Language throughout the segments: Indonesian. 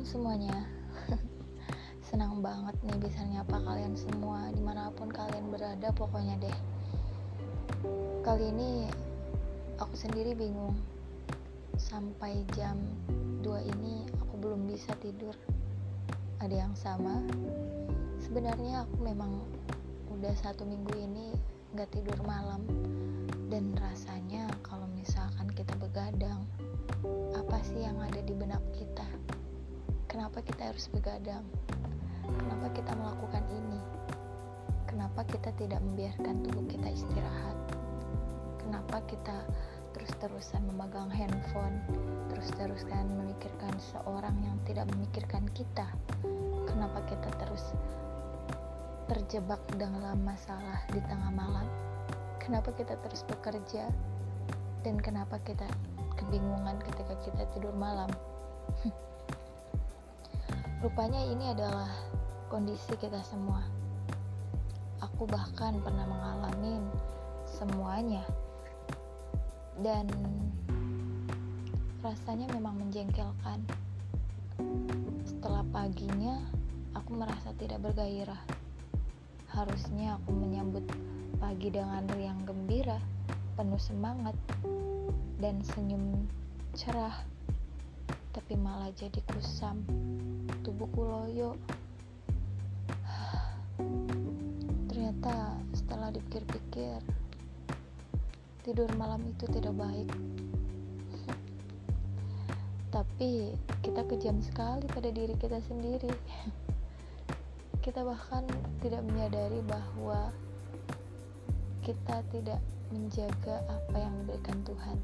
Semuanya. Senang banget nih bisa nyapa kalian semua Di mana pun kalian berada pokoknya deh. Kali ini aku sendiri bingung. Sampai jam 2 ini aku belum bisa tidur. Ada yang sama? Sebenarnya aku memang udah satu minggu ini gak tidur malam. Dan rasanya harus begadang kenapa kita melakukan ini? Kenapa kita tidak membiarkan tubuh kita istirahat? Kenapa kita terus-terusan memegang handphone terus-terusan memikirkan seorang yang tidak memikirkan kita? Kenapa kita terus terjebak dalam masalah di tengah malam? Kenapa kita terus bekerja? Dan kenapa kita kebingungan ketika kita tidur malam. Rupanya ini adalah kondisi kita semua. Aku bahkan pernah mengalami semuanya. Dan rasanya memang menjengkelkan. Setelah paginya, aku merasa tidak bergairah. Harusnya aku menyambut pagi dengan riang gembira, penuh semangat, dan senyum cerah tapi malah jadi kusam. Tubuhku loyo. Ternyata setelah dipikir-pikir tidur malam itu tidak baik. Tapi kita kejam sekali pada diri kita sendiri. Kita bahkan tidak menyadari bahwa kita tidak menjaga apa yang diberikan Tuhan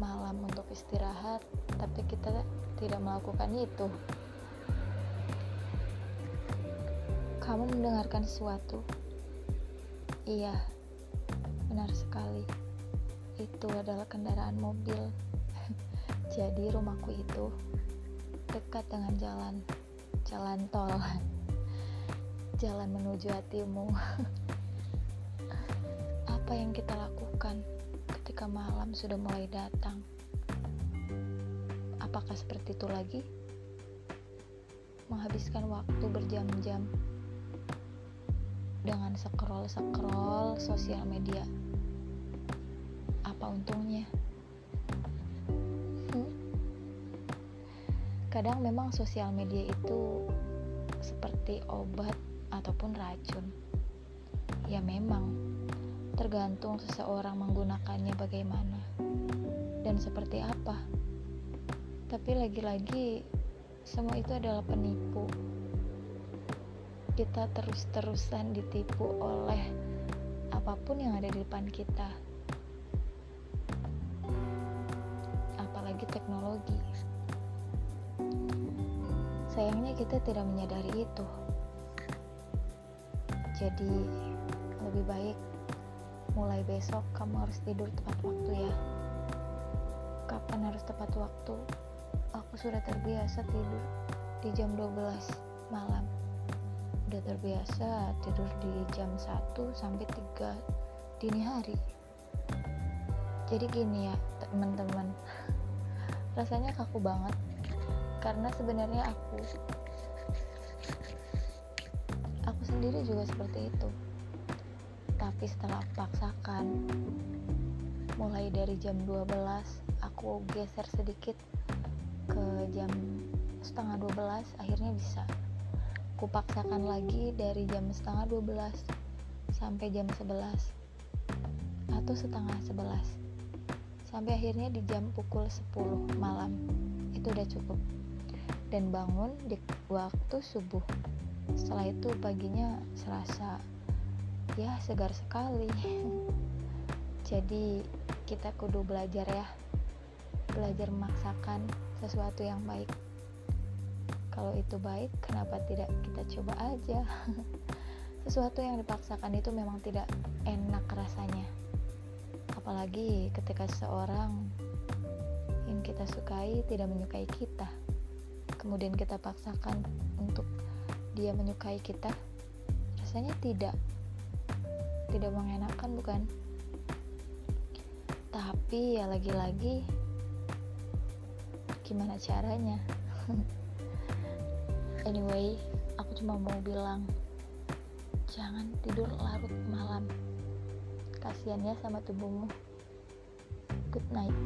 malam untuk istirahat, tapi kita tidak melakukan itu. Kamu mendengarkan sesuatu? Iya, benar sekali. Itu adalah kendaraan mobil. Jadi rumahku itu dekat dengan jalan jalan tol. Jalan menuju hatimu. Apa yang kita lakukan? Ketika malam sudah mulai datang. Apakah seperti itu lagi? Menghabiskan waktu berjam-jam dengan scroll-scroll sosial media. Apa untungnya? Hmm? Kadang memang sosial media itu seperti obat ataupun racun. Ya memang tergantung seseorang menggunakannya bagaimana dan seperti apa. Tapi lagi-lagi, semua itu adalah penipu. Kita terus-terusan ditipu oleh apa pun yang ada di depan kita, apalagi teknologi. Sayangnya, kita tidak menyadari itu. Jadi, lebih baik mulai besok kamu harus tidur tepat waktu ya. Kapan harus tepat waktu? Aku sudah terbiasa tidur di jam 12 malam. Udah terbiasa tidur di jam 1 sampai 3 dini hari. Jadi gini ya teman-teman. Rasanya kaku banget. Karena sebenarnya aku aku sendiri juga seperti itu tapi setelah paksakan mulai dari jam 12 aku geser sedikit ke jam setengah 12 akhirnya bisa. Kupaksakan lagi dari jam setengah 12 sampai jam 11 atau setengah 11 sampai akhirnya di jam pukul 10 malam itu udah cukup. Dan bangun di waktu subuh. Setelah itu paginya serasa ya segar sekali. Jadi kita kudu belajar ya. Belajar memaksakan sesuatu yang baik. Kalau itu baik kenapa tidak kita coba aja? Sesuatu yang dipaksakan itu memang tidak enak rasanya. Apalagi ketika seseorang yang kita sukai tidak menyukai kita. Kemudian kita paksakan untuk dia menyukai kita rasanya tidak tidak mengenakan bukan? Tapi ya lagi-lagi gimana caranya? Anyway aku cuma mau bilang jangan tidur larut malam. Kasihan ya sama tubuhmu. Good night